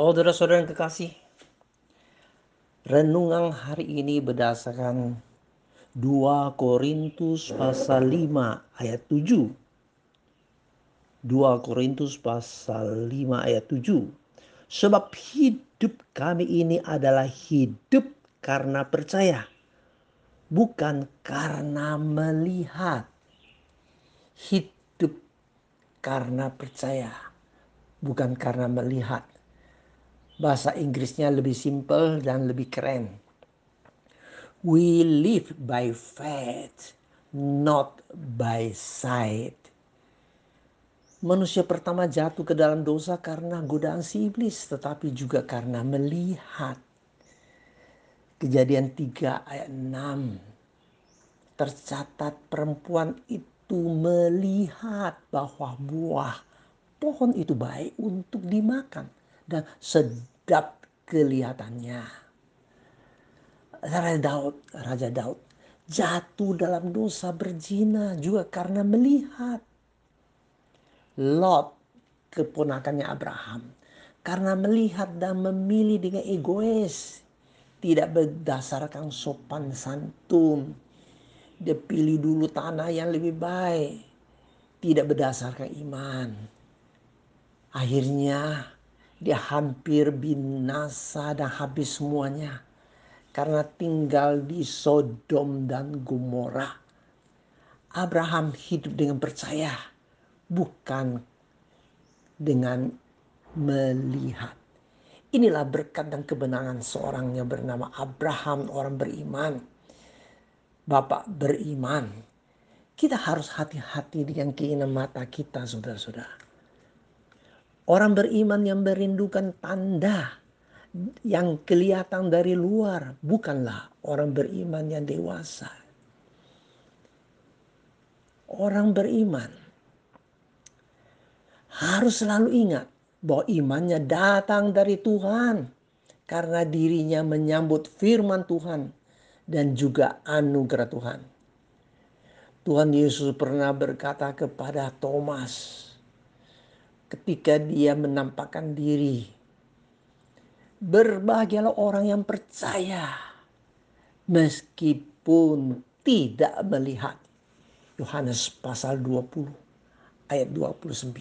Saudara-saudara yang kekasih, renungan hari ini berdasarkan 2 Korintus pasal 5 ayat 7. 2 Korintus pasal 5 ayat 7. Sebab hidup kami ini adalah hidup karena percaya, bukan karena melihat. Hidup karena percaya, bukan karena melihat. Bahasa Inggrisnya lebih simpel dan lebih keren. We live by faith, not by sight. Manusia pertama jatuh ke dalam dosa karena godaan si iblis, tetapi juga karena melihat. Kejadian 3 ayat 6. Tercatat perempuan itu melihat bahwa buah pohon itu baik untuk dimakan dan sedap kelihatannya. Raja Daud, Raja Daud jatuh dalam dosa berzina juga karena melihat. Lot, keponakannya Abraham, karena melihat dan memilih dengan egois, tidak berdasarkan sopan santun. Dia pilih dulu tanah yang lebih baik, tidak berdasarkan iman. Akhirnya dia hampir binasa dan habis semuanya karena tinggal di Sodom dan Gomora. Abraham hidup dengan percaya, bukan dengan melihat. Inilah berkat dan kebenangan seorang yang bernama Abraham, orang beriman. Bapak beriman. Kita harus hati-hati dengan keinginan mata kita, saudara-saudara. Orang beriman yang merindukan tanda yang kelihatan dari luar bukanlah orang beriman yang dewasa. Orang beriman harus selalu ingat bahwa imannya datang dari Tuhan karena dirinya menyambut firman Tuhan dan juga anugerah Tuhan. Tuhan Yesus pernah berkata kepada Thomas, ketika dia menampakkan diri. Berbahagialah orang yang percaya meskipun tidak melihat. Yohanes pasal 20 ayat 29.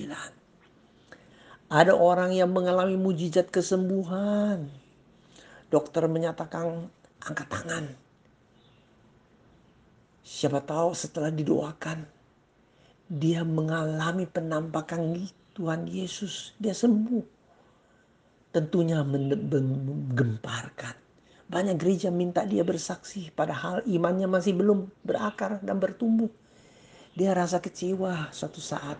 Ada orang yang mengalami mujizat kesembuhan. Dokter menyatakan angkat tangan. Siapa tahu setelah didoakan dia mengalami penampakan Tuhan Yesus, dia sembuh. Tentunya menggemparkan. Banyak gereja minta dia bersaksi padahal imannya masih belum berakar dan bertumbuh. Dia rasa kecewa suatu saat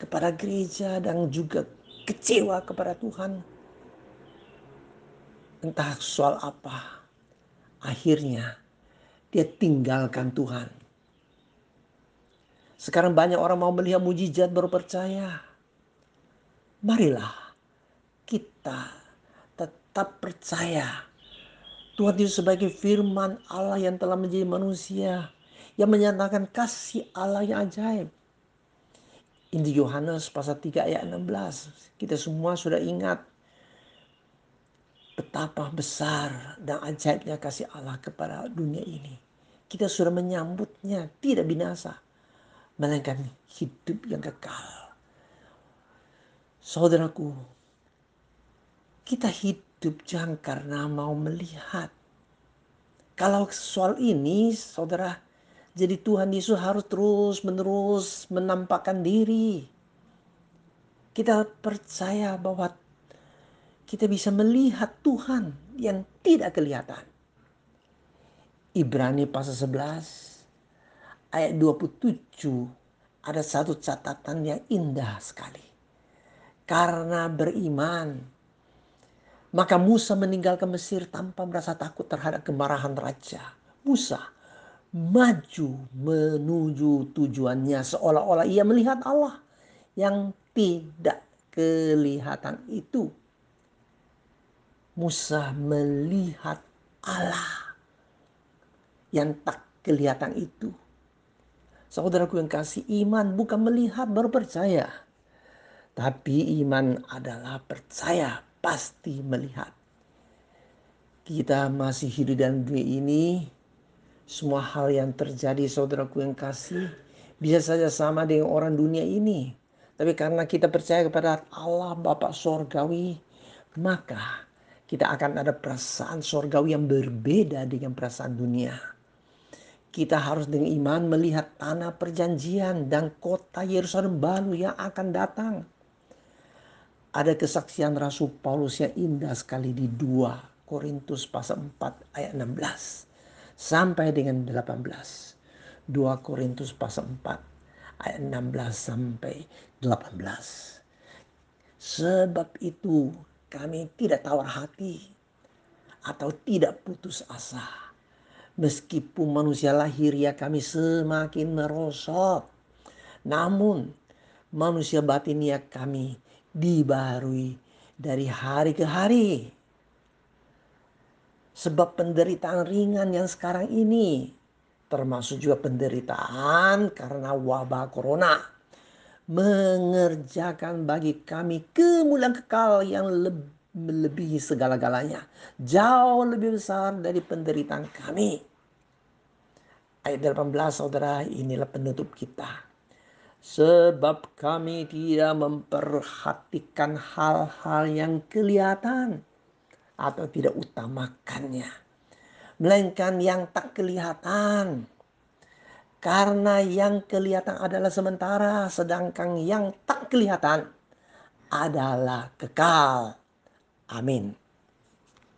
kepada gereja dan juga kecewa kepada Tuhan. Entah soal apa. Akhirnya dia tinggalkan Tuhan. Sekarang banyak orang mau melihat mujizat baru percaya marilah kita tetap percaya Tuhan Yesus sebagai firman Allah yang telah menjadi manusia yang menyatakan kasih Allah yang ajaib. Injil Yohanes pasal 3 ayat 16. Kita semua sudah ingat betapa besar dan ajaibnya kasih Allah kepada dunia ini. Kita sudah menyambutnya tidak binasa, melainkan hidup yang kekal. Saudaraku, kita hidup jangan karena mau melihat. Kalau soal ini, saudara, jadi Tuhan Yesus harus terus menerus menampakkan diri. Kita percaya bahwa kita bisa melihat Tuhan yang tidak kelihatan. Ibrani pasal 11 ayat 27 ada satu catatan yang indah sekali karena beriman. Maka Musa meninggalkan Mesir tanpa merasa takut terhadap kemarahan raja. Musa maju menuju tujuannya seolah-olah ia melihat Allah yang tidak kelihatan itu. Musa melihat Allah yang tak kelihatan itu. Saudaraku yang kasih iman bukan melihat baru percaya. Tapi iman adalah percaya pasti melihat. Kita masih hidup dalam dunia ini, semua hal yang terjadi saudaraku yang kasih bisa saja sama dengan orang dunia ini. Tapi karena kita percaya kepada Allah Bapa Sorgawi, maka kita akan ada perasaan sorgawi yang berbeda dengan perasaan dunia. Kita harus dengan iman melihat tanah perjanjian dan kota Yerusalem baru yang akan datang. Ada kesaksian Rasul Paulus yang indah sekali di 2 Korintus pasal 4 ayat 16 sampai dengan 18. 2 Korintus pasal 4 ayat 16 sampai 18. Sebab itu kami tidak tawar hati atau tidak putus asa Meskipun manusia lahir ya kami semakin merosot. Namun manusia batin ya kami dibarui dari hari ke hari. Sebab penderitaan ringan yang sekarang ini termasuk juga penderitaan karena wabah corona mengerjakan bagi kami kemuliaan kekal yang lebih melebihi segala-galanya jauh lebih besar dari penderitaan kami Ayat 18 saudara inilah penutup kita. Sebab kami tidak memperhatikan hal-hal yang kelihatan atau tidak utamakannya. Melainkan yang tak kelihatan. Karena yang kelihatan adalah sementara sedangkan yang tak kelihatan adalah kekal. Amin.